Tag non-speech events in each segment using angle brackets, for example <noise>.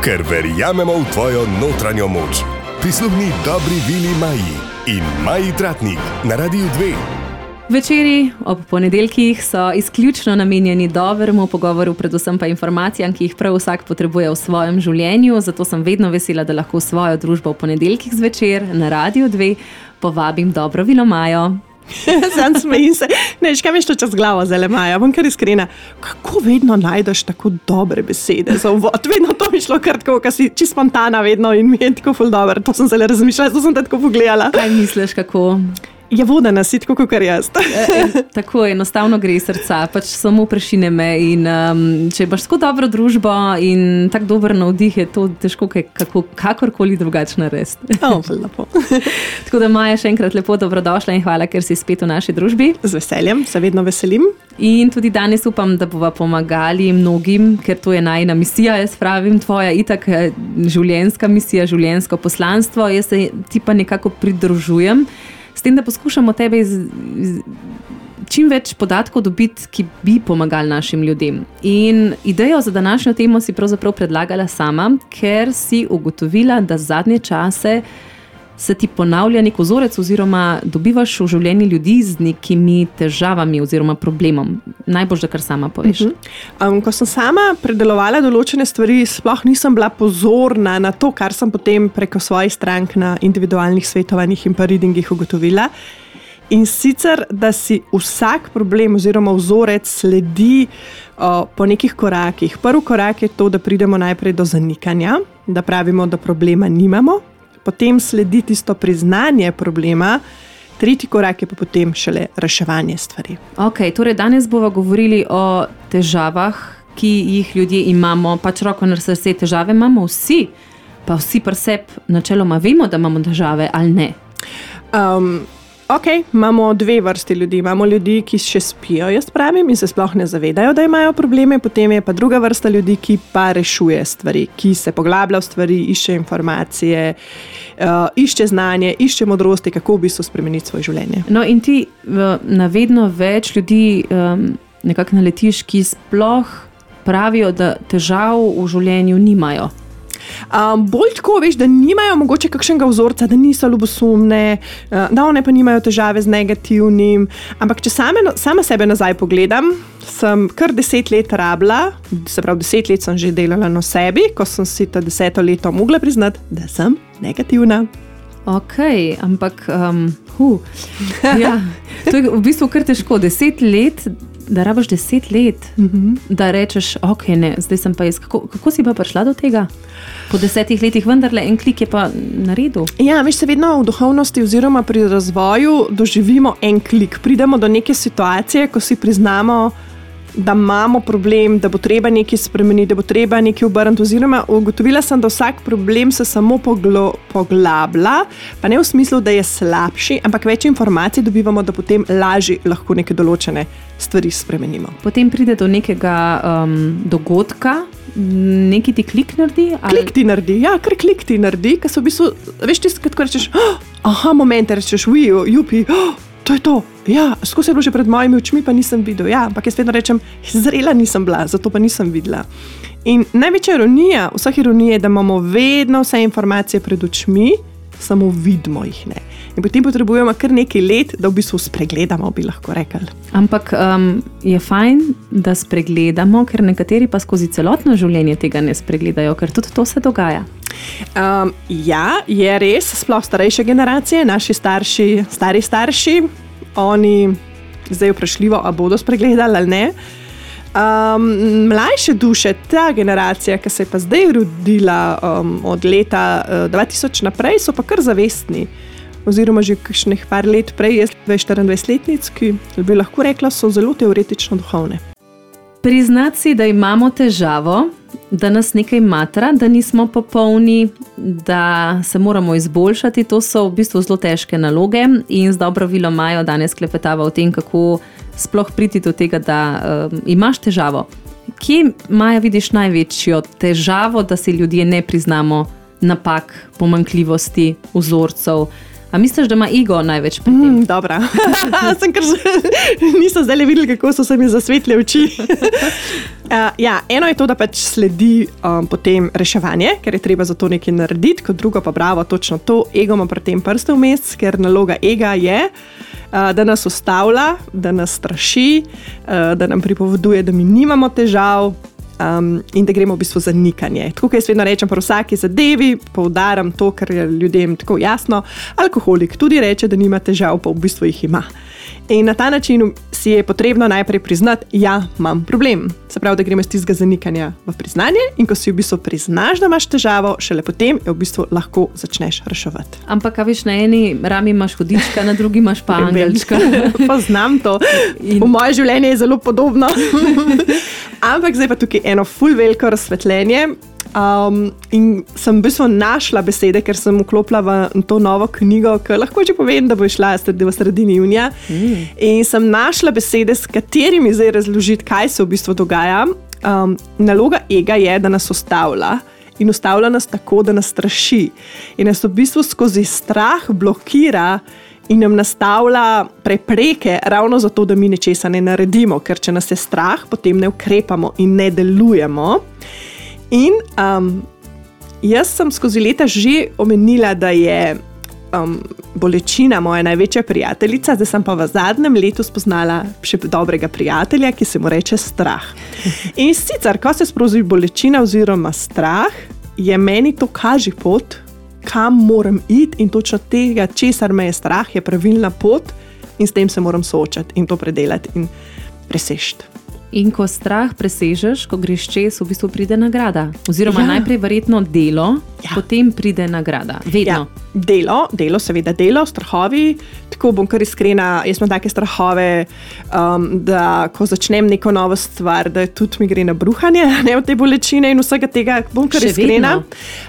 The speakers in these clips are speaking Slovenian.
ker verjamemo v tvojo notranjo moč. Prisluhni dobri Vili Maji in Maji Tratnik na Radiu 2. Večeri ob ponedeljkih so izključno namenjeni dobremu pogovoru, predvsem pa informacijam, ki jih prav vsak potrebuje v svojem življenju. Zato sem vedno vesela, da lahko svojo družbo v ponedeljkih zvečer na Radiu 2 povabim dobro Vilo Majo. <laughs> Sam smejim se. Ne, kaj mi je to čez glavo, zelo maja. Bom kar iskrena. Kako vedno najdeš tako dobre besede za uvod? Vedno to mi šlo kar tako, ker si čisto spontana, vedno in mi je tako ful dobro. To sem zelo razmišljala, to sem tako pogledala. Kaj misliš, kako? Je voda na sit, kot jaz. <laughs> E, e, tako je, enostavno gre iz srca, pač samo prešine me. In, um, če imaš tako dobro družbo in tako dober navdih, je to težko kaj, kako, kakorkoli drugače narediti. Oh, <laughs> tako da, Maja, še enkrat lepo dobrodošla in hvala, ker si spet v naši družbi. Z veseljem, se vedno veselim. In tudi danes upam, da bova pomagali mnogim, ker to je najna misija, jaz pravim, tvoja itak eh, življenjska misija, življenjsko poslanstvo. Jaz se ti pa nekako pridružujem s tem, da poskušamo tebe iz, iz, čim več podatkov dobiti, ki bi pomagali našim ljudem. In idejo za današnjo temo si pravzaprav predlagala sama, ker si ugotovila, da zadnje čase. Se ti ponavlja nek vzorec, oziroma dobivaš v življenju ljudi z nekimi težavami oziroma problemom. Najbolj, da kar sama poveš. Uh -huh. um, ko sem sama predelovala določene stvari, sploh nisem bila pozorna na to, kar sem potem preko svojih strank na individualnih svetovanjih in pa readingih ugotovila. In sicer, da si vsak problem oziroma vzorec sledi o, po nekih korakih. Prvi korak je to, da pridemo najprej do zanikanja, da pravimo, da problema nimamo potem sledi tisto priznanje problema, tretji korak je pa potem šele reševanje stvari. Okay, torej danes bomo govorili o težavah, ki jih ljudje imamo, pač roko na srce, težave imamo vsi, pa vsi pa sebi načeloma vemo, da imamo težave ali ne. Um, Ok, imamo dve vrsti ljudi. Imamo ljudi, ki še spijo, jaz pravim, in se sploh ne zavedajo, da imajo probleme, potem je pa druga vrsta ljudi, ki pa rešuje stvari, ki se poglablja v stvari, išče informacije, uh, išče znanje, išče modrosti, kako v bistvu spremeniti svoje življenje. No, in ti uh, na vedno več ljudi um, nekako naletiš, ki sploh pravijo, da težav v življenju nimajo. Um, bolj tako, veš, da nimajo mogoče kakšnega vzorca, da niso ljubosumne, uh, da one pa nimajo težave z negativnim. Ampak, če same, sama sebe nazaj pogledam, sem kar deset let rabila, se pravi, deset let sem že delala na sebi, ko sem si to deseto leto mogla priznati, da sem negativna. Ok, ampak, um, huh, ja, to je v bistvu kar težko. Deset let da rabiš deset let, mm -hmm. da rečeš, ok, ne, zdaj sem pa jaz. Kako, kako si pa prišla do tega? Po desetih letih, vendarle en klik je pa na redu. Ja, veš, se vedno v duhovnosti oziroma pri razvoju doživimo en klik. Pridemo do neke situacije, ko si priznamo, da imamo problem, da bo treba nekaj spremeniti, da bo treba nekaj obrniti. Oziroma, ugotovila sem, da vsak problem se samo poglo, poglablja, pa ne v smislu, da je slabši, ampak več informacij dobivamo, da potem lažje lahko neke določene stvari spremenimo. Potem pride do nekega um, dogodka. Neki ti klik naredi? Ali? Klik ti naredi, ja, kar klik ti naredi, ker so v bistvu, veš, ti skratko rečeš, oh, aha, moment, rečeš, uju, jupi, oh, to je to. Ja, skozi je bilo že pred mojimi očmi, pa nisem videl. Ja, ampak jaz vedno rečem, zrela nisem bila, zato pa nisem videla. In največja ironija, vseh ironije je, da imamo vedno vse informacije pred očmi, samo vidimo jih ne. In potem potrebujemo kar nekaj let, da v bistvu spregledamo, bi lahko rekli. Ampak um, je fajn, da spregledamo, ker nekateri pa skozi celotno življenje tega ne spregledajo, ker tudi to se dogaja. Um, ja, je res, sploh starejše generacije, naši starši, stari starši, oni zdaj vprašljivo, ali bodo spregledali ali ne. Um, mlajše duše, ta generacija, ki se je pa zdaj rodila um, od leta uh, 2000 naprej, so pa kar zavestni. Oziroma, že kakšnih par let prej, jaz 24-letnic, ki bi lahko rekla, so zelo teoretično duhovne. Priznati si, da imamo težavo, da nas nekaj matra, da nismo popolni, da se moramo izboljšati. To so v bistvu zelo težke naloge in z dobro vilo Majo danes klepetava o tem, kako sploh priti do tega, da um, imaš težavo. Kje Maja vidiš največjo težavo, da si ljudje ne priznamo napak, pomankljivosti, vzorcev, A misliš, da ima ego največ pri tem? Mm, dobra. <laughs> Sem kar nisem zdaj videl, kako so se mi zasvetile oči. uh, <laughs> ja, eno je to, da pač sledi um, potem reševanje, ker je treba za to nekaj narediti, kot drugo pa bravo, točno to, ego ima pri tem prste vmes, ker naloga ega je. Uh, da nas ustavlja, da nas straši, uh, da nam pripoveduje, da mi nimamo težav, um, in da gremo v bistvu za nikanje. Tako kot jaz vedno rečem, pri vsaki zadevi poudarjam to, kar je ljudem tako jasno. Alkoholik tudi reče, da nima težav, pa v bistvu jih ima. In na ta način si je potrebno najprej priznati, da ja, imam problem. Se pravi, da gremo iz tistega zanikanja v priznanje, in ko si v bistvu priznaš, da imaš težavo, šele potem jo v bistvu lahko začneš reševati. Ampak, kaj veš, na eni rami imaš hodička, na drugi imaš pa angelčka. <laughs> Poznam to. In... V moje življenje je zelo podobno. <laughs> Ampak zdaj pa tukaj eno full veliko razsvetljenje. Um, in sem v bistvu našla besede, ker sem vklopila v to novo knjigo, ki lahko že povem, da bo šla v sredini junija. Mm. In sem našla besede, s katerimi zdaj razložiti, kaj se v bistvu dogaja. Um, naloga ega je, da nas ustavlja. In ustavlja nas tako, da nas straši. In nas v bistvu skozi strah blokira in nam nastavlja prepreke, ravno zato, da mi nečesa ne naredimo, ker če nas je strah, potem ne ukrepamo in ne delujemo. In um, jaz sem skozi leta že omenila, da je um, bolečina moja največja prijateljica, zdaj sem pa v zadnjem letu spoznala še dobrega prijatelja, ki se mu reče strah. In sicer, ko se sproži bolečina oziroma strah, je meni to kaže pot, kam moram iti in točno tega, česar me je strah, je pravilna pot in s tem se moram soočati in to predelati in presešti. In ko strah presežeš, ko greš čez, v bistvu pride nagrada.Oziroma, ja. najprej verjetno delo, ja. potem pride nagrada. Vedno. Ja. Delo, delo, seveda delo, strahovi. Tako bom kar iskrena, jaz imam take strahove, um, da ko začnem neko novo stvar, da tudi mi gre na bruhanje, <laughs> ne v te bolečine in vsega tega. Bom kar Še iskrena.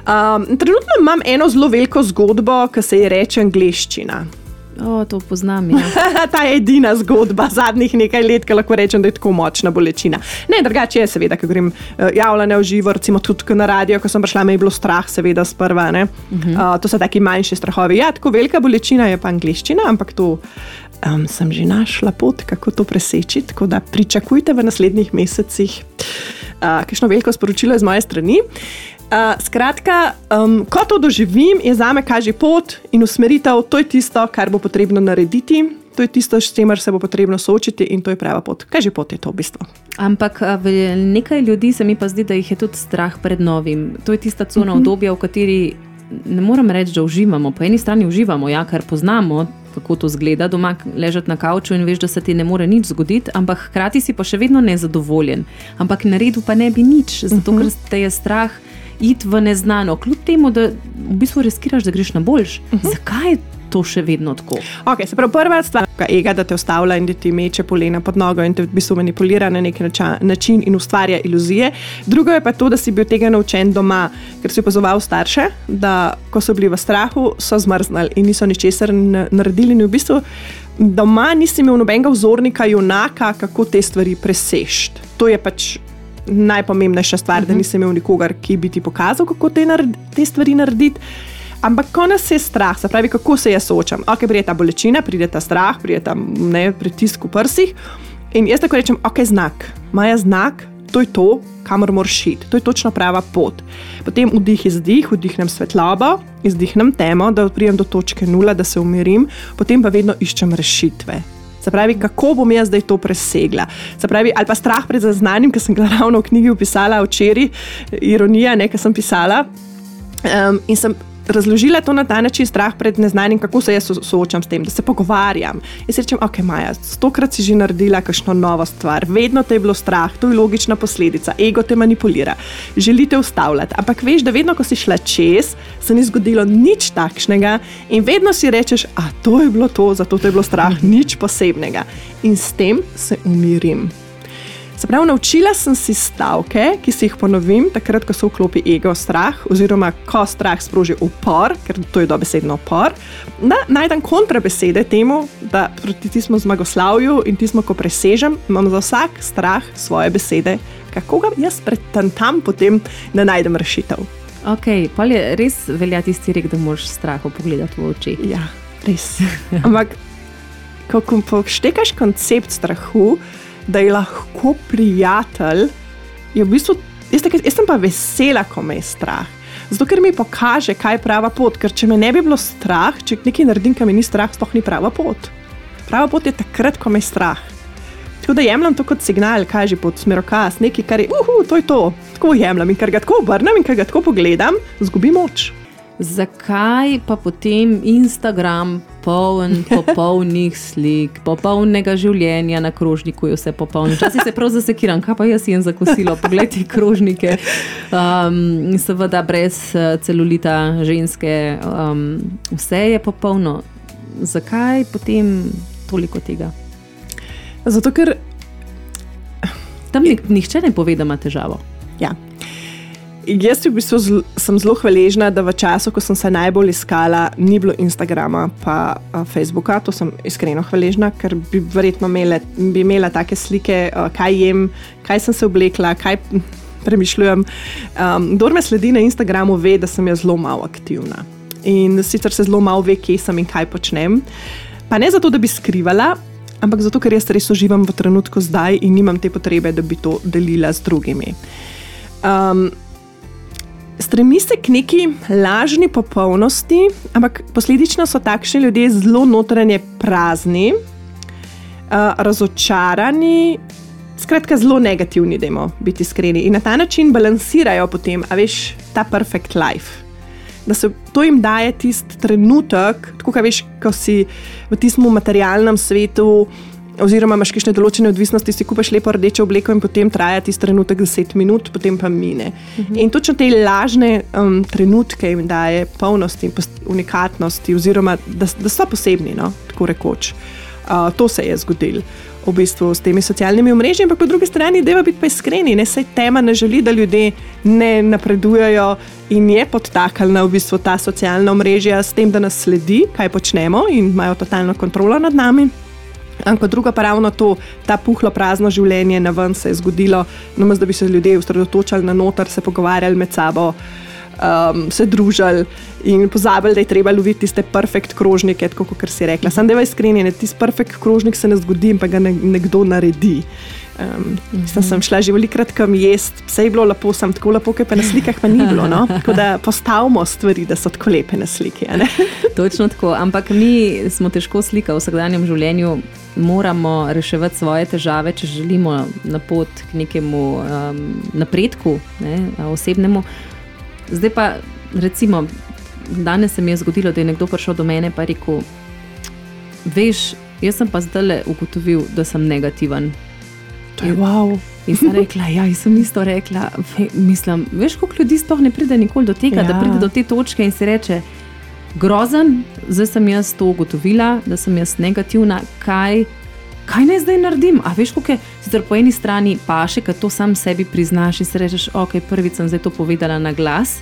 Um, trenutno imam eno zelo veliko zgodbo, ki se ji reče angliščina. O, to poznam. Ja. <laughs> Ta je edina zgodba zadnjih nekaj let, ki lahko rečem, da je tako močna bolečina. Ne, drugače je, seveda, ko grem uh, javljanje v živo, recimo tudi na radio, ko sem prišla, me je bilo strah, seveda, sprva. Uh -huh. uh, to so taki manjši strahovi. Ja, tako velika bolečina je pa angliščina, ampak to um, sem že našla pot, kako to preseči. Tako da pričakujte v naslednjih mesecih uh, kakšno veliko sporočilo iz moje strani. Uh, skratka, um, ko to doživim, je za me kaže pot in usmeritev, to je tisto, kar bo potrebno narediti, to je tisto, s čimer se bo potrebno soočiti in to je prava pot. Kaj že pot je to v bistvu? Ampak nekaj ljudi se mi pa zdi, da jih je tudi strah pred novim. To je tista cuna uh mhm. -huh. obdobja, v kateri ne morem reči, da uživamo. Po eni strani uživamo, ja, ker poznamo. Kako to zgleda, doma ležati na kavču in veš, da se ti ne more nič zgoditi, ampak hkrati si pa še vedno nezadovoljen. Ampak na redu pa ne bi nič, zato uh -huh. ker te je strah iti v neznano, kljub temu, da v bistvu riskiraš, da greš na boljš. Uh mhm. -huh. Zakaj je to še vedno tako? Okay, se pravi, prva stvar je, da te ustavlja in da ti meče polena pod nogo in te v bistvu manipulira na nek način in ustvarja iluzije. Drugo je pa to, da si bil tega naučen doma, ker si opazoval starše, da ko so bili v strahu, so zmrznili in niso ničesar naredili. In v bistvu doma nisi imel nobenega vzornika, junaka, kako te stvari presešti. To je pač najpomembnejša stvar, uh -huh. da mhm. nisem imel nikogar, ki bi ti pokazal, kako te, te stvari narediti. Ampak, ko nas je strah, se pravi, kako se jaz soočam. Ok, pride ta bolečina, pride ta strah, pride ta ne, pritisk v prsih. In jaz tako rečem, ok, znak, maja znak, to je to, kamor moraš iti, to je točno prava pot. Potem vdih, izdih, vdihnem svetlobo, izdihnem temo, da pridem do točke nula, da se umirim, potem pa vedno iščem rešitve. Se pravi, kako bom jaz zdaj to presegla. Se pravi, ali pa strah pred zaznanjem, ki sem ga ravno v knjigi opisala včeraj, ironija, nekaj sem pisala. Um, in sem razložila to na ta način, strah pred neznanim, kako se jaz soočam s tem, da se pogovarjam. Jaz rečem, ok, Maja, stokrat si že naredila kakšno novo stvar, vedno te je bilo strah, to je logična posledica, ego te manipulira, želite ustavljati. Ampak veš, da vedno, ko si šla čez, se ni zgodilo nič takšnega in vedno si rečeš, a to je bilo to, zato te je bilo strah, nič posebnega. In s tem se umirim. Se pravi, naučila sem si stavke, ki si jih ponovim, takrat, ko se vklopi ego, strah, oziroma ko strah sproži upor, ker to je dobesedno upor. Da najdem kontrabesede temu, da proti tismu zmagoslavju in tismu, ko presežem, imam za vsak strah svoje besede, kako ga jaz pretentam, potem da najdem rešitev. Ok, pa je res velja tisti rek, da moraš strahu pogledati v oči. Ja. res. Ampak, ko poštekaš koncept strahu, da je lahko prijatelj, je v bistvu, jaz, tak, jaz sem pa vesela, ko me je strah. Zato, ker mi pokaže, kaj je prava pot. Ker če me ne bi bilo strah, če nekaj naredim, kar mi ni strah, sploh ni prava pot. Prava pot je takrat, ko me je strah. Tako da jemljem to kot signal, kaže pod smerokaz, nekaj, kar je, uhu, to je to. Tako jemljem in kar ga tako obrnem in kar ga tako pogledam, zgubi moč. Zakaj pa potem Instagram poln <laughs> popolnih slik, popolnega življenja na krožniku, je vse popolno? Včasih se prav zasekiram, kaj pa jaz jem za kosilo, poglejte krožnike. Um, seveda brez eh, celulita ženske, um, vse je popolno. Zakaj potem toliko tega? Zato, ker tam nik, nihče ne pove, da ima težavo. Ja. Jaz v bistvu zl sem zelo hvaležna, da v času, ko sem se najbolj iskala, ni bilo Instagrama in Facebooka. To sem iskreno hvaležna, ker bi verjetno imela, bi imela take slike, kaj jem, kaj sem se oblekla, kaj <laughs> premišljujem. Um, Kdo me sledi na Instagramu, ve, da sem jaz zelo malo aktivna. In sicer se zelo malo ve, kje sem in kaj počnem. Pa ne zato, da bi skrivala, ampak zato, ker jaz res uživam v trenutku zdaj in nimam te potrebe, da bi to delila z drugimi. Um, stremi se k neki lažni popolnosti, ampak posledično so takšni ljudje zelo notranje prazni, uh, razočarani. Skratka, zelo negativni, da imamo biti iskreni in na ta način balansirajo potem, a veš, ta perfect life da se to jim daje tisti trenutek, tako kot veš, ko si v tistem materialnem svetu. Oziroma, imaš kakšne določene odvisnosti, si kupaš lepo rdečo obleko in potem traja ti trenutek 10 minut, potem pa mine. Uh -huh. In točno te lažne um, trenutke jim daje polnost in unikatnosti, oziroma da, da so posebni, no, tako rekoč. Uh, to se je zgodilo v bistvu s temi socialnimi mrežami, ampak po drugi strani, da je biti pa iskreni, ne se tema ne želi, da ljudje ne napredujejo in je podtaknjena v bistvu ta socialna mreža s tem, da nas sledi, kaj počnemo in imajo totalno kontrolo nad nami. Ampak druga pa ravno to, ta puhlo prazno življenje na ven se je zgodilo, no, da bi se ljudje usredotočali na noter, se pogovarjali med sabo um, se družili in pozabili, da je treba loviti tiste perfekt krožnike, kot si rekla. Sam da je iskren, tisti perfekt krožnik se ne zgodi, pa ga ne, nekdo naredi. Um, mm -hmm. Sem šla že velikrat kam jesti, vse je bilo lepo, sem tako lepo, kot pa na slikah pa ni bilo. No? <laughs> Tako da postavimo stvari, da so tako lepe na sliki. <laughs> Točno tako, ampak mi smo težko slika v vsakdanjem življenju. Moramo reševati svoje težave, če želimo na pot k nekemu um, napredku, ne, osebnemu. Zdaj pa, recimo, danes se mi je zgodilo, da je nekdo prišel do mene in rekel: Veš, jaz sem pa zdaj le ugotovil, da sem negativen. To je wow. In sem rekla, ja, sem isto rekla. Ve, mislim, veš, koliko ljudi sploh ne pride nikoli do tega, ja. da pride do te točke in si reče: Grozen, zdaj sem jaz to ugotovila, da sem jaz negativna. Kaj, kaj naj zdaj naredim? A veš, kako je sicer po eni strani paše, da to sam sebi priznaš in si rečeš, ok, prvič sem zdaj to povedala na glas.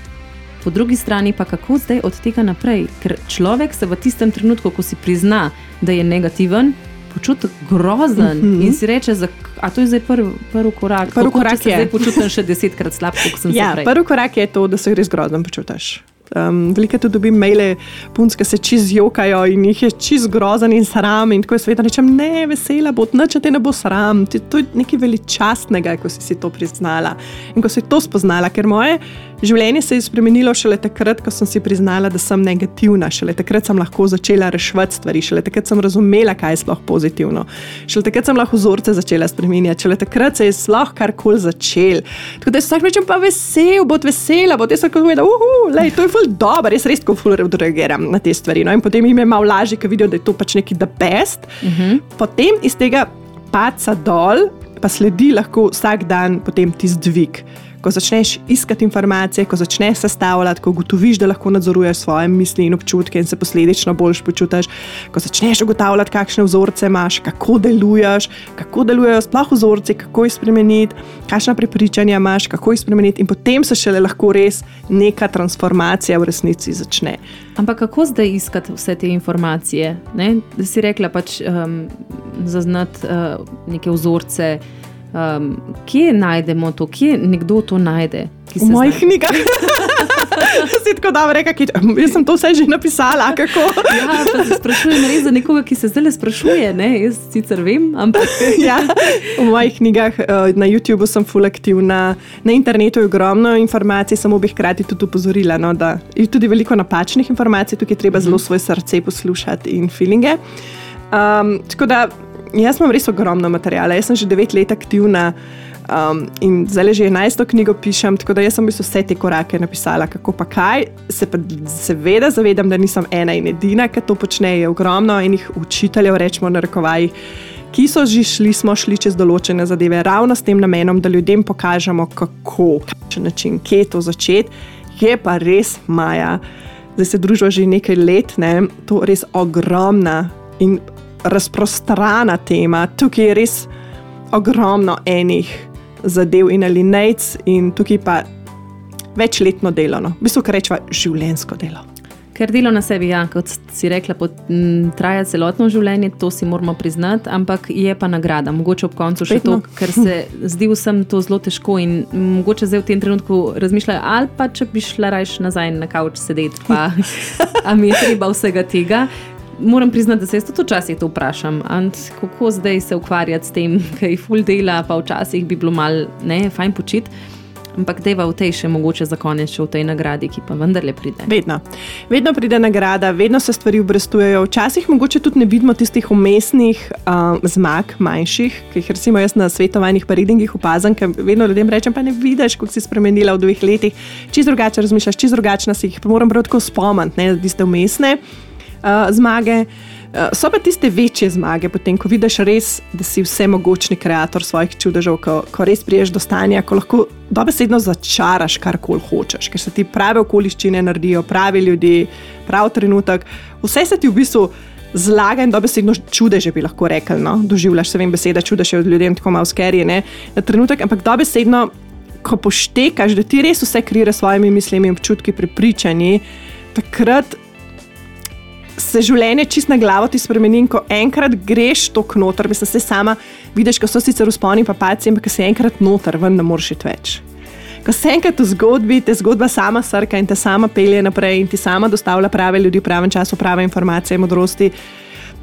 Po drugi strani pa kako zdaj od tega naprej, ker človek se v tistem trenutku, ko si prizna, da je negativen, počuti grozen mm -hmm. in si reče, da to je zdaj prvi prv korak. Prvi korak je, da se počutim še desetkrat slabše, kot sem ja, se prej. Prvi korak je to, da se res grozen počutiš. Um, Veliko tudi dobim maile, punce se čez jokajo in jih je čez grozen in sram. In tako je svet, rečem, ne, vesela bo, noče te ne bo sram. To je nekaj veličastnega, ko si, si to priznala in ko si to spoznala, ker moje življenje se je spremenilo šele takrat, ko sem si priznala, da sem negativna. Šele takrat sem lahko začela reševati stvari, šele takrat sem razumela, kaj je sploh pozitivno. Šele takrat sem lahko vzorce začela spremenjati, šele takrat se je sploh karkoli začel. Tako da se vsak rečem, pa vesel, bo vesela, bo te se kot povedal, uhu, lej, to je ful dobro, res res, ko ful reagiram na te stvari. No? In potem jim je malo lažje, ker vidijo, da je to pač neki the best. Uh mhm. -huh. Potem iz tega paca dol, pa sledi lahko vsak dan potem tisti dvig ko začneš iskati informacije, ko začneš sestavljati, ko ugotoviš, da lahko nadzoruješ svoje misli in občutke in se posledično boljš počutiš, ko začneš ugotavljati, kakšne vzorce imaš, kako deluješ, kako delujejo sploh vzorci, kako jih spremeniti, kakšna prepričanja imaš, kako jih spremeniti, in potem se šele lahko res neka transformacija v resnici začne. Ampak kako zdaj iskati vse te informacije? Ne? Da si rekla, pač um, zaznati uh, neke vzorce. Um, kje najdemo to, kje nekdo to najde? V mojih knjigah. <laughs> si tako dobro reka, ki, jaz sem to vse že napisala. Ja, sprašujem res za nekoga, ki se zdaj sprašuje. Ne? Jaz sicer vem, ampak. <laughs> Ja, v mojih knjigah eh, na YouTubu sem full aktivna, na internetu je ogromno informacij, samo bi hkrati tudi upozorila, no, da je tudi veliko napačnih informacij, tukaj treba zelo svoje srce poslušati in feelinge. Um, tako da jaz imam res ogromno materijala, jaz sem že devet let aktivna. Um, in zdaj že 11. knjigo pišem, tako da sem vse te korake napisala, kako pa kaj. Se pa seveda zavedam, da nisem ena in edina, ki to počne. Je ogromno enih učiteljev, rečemo na rekovaj, ki so že šli, smo šli čez določene zadeve, ravno s tem namenom, da ljudem pokažemo, kako, kakšen način, kje to začeti. Je pa res maja, zdaj se družijo že nekaj let, ne? to je res ogromna in razprostrana tema. Tukaj je res ogromno enih zadev in alinejc, in tukaj pa večletno delo, no. v bistvu kar rečemo življensko delo. Ker delo na sebi, ja, kot si rekla, pot, m, traja celotno življenje, to si moramo priznati, ampak je pa nagrada. Mogoče ob koncu še Vedno. to, <laughs> ker se zdi vsem to zelo težko in mogoče zdaj v tem trenutku razmišljajo, ali pa če bi šla rajš nazaj na kavč sedeti, pa <laughs> mi je treba vsega tega. Moram priznati, da se jaz tudi včasih to vprašam, ant, kako zdaj se ukvarjati s tem, <laughs> kaj je full dela, pa včasih bi bilo mal ne, fajn počiti. Ampak deva v tej še mogoče za konec, še v tej nagradi, ki pa vendarle pride. Vedno. vedno pride nagrada, vedno se stvari obrestujejo. Včasih mogoče tudi ne vidimo tistih umestnih um, zmag, manjših, ki jih recimo jaz na svetovanjih, pa readingih opazam, ker vedno ljudem rečem, pa ne vidiš, kako si spremenila v dveh letih. Čez drugače razmišljaš, čez drugače si jih pa moram prav tako spomniti, ne, tiste umestne uh, zmage. Uh, so pa tiste večje zmage, potem, ko vidiš res, da si vsemogočni ustvarjalec svojih čudežev, ko, ko res priješ do stanja, ko lahko dobesedno začaraš karkoli hočeš, ker se ti prave okoliščine naredijo, pravi ljudje, prav trenutek. Vse se ti v bistvu zlaga in dobesedno čudeže bi lahko rekli. No? Doživljaš se vem beseda, čudež je od ljudi tako malo skerije na trenutek, ampak dobesedno, ko poštekaš, da ti res vse krije s svojimi mislimi, občutki, prepričanji, takrat se življenje čist na glavo ti spremeni. in Ko enkrat greš to knoter, mislim, se sama vidiš, ko so sicer usponi pa paci, ampak ko si enkrat noter, ven ne moreš več. Ko se enkrat v zgodbi, te zgodba sama srka in te sama pelje naprej in ti sama dostavlja prave ljudi v pravem času, prave informacije, modrosti.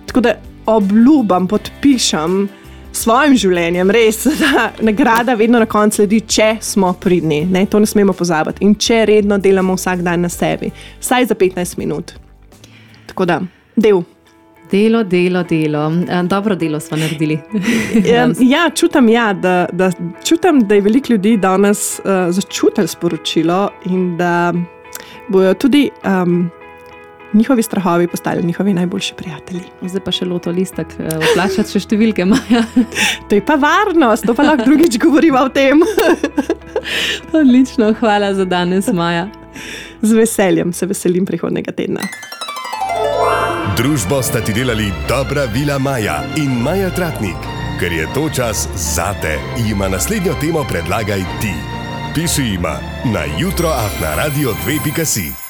Tako da obljubam, podpišem svojim življenjem, res, <laughs> da nagrada vedno na koncu sledi, če smo pridni. Ne, to ne smemo pozabiti. In če redno delamo vsak dan na sebi, vsaj za 15 minut. Tako da, del. Delo, delo, delo. Eh, Dobro delo smo naredili. <laughs> Ja, ja, čutim, ja, da, da, čutim, da je veliko ljudi danes uh, začutilo sporočilo in da bodo tudi um, njihovi strahovi postali njihovi najboljši prijatelji. Zdaj pa še loto listek, eh, vplačati še številke. Maja. To je pa varnost, to pa lahko drugič govorimo o tem. <laughs> Odlično, hvala za danes, Maja. Z veseljem se veselim prihodnega tedna. Družbo sta ti delali dobra Vila Maja in Maja Tratnik. Ker je to čas zate, jima naslednjo temo predlagaj ti. Piši jima na jutroafnaradio2.si.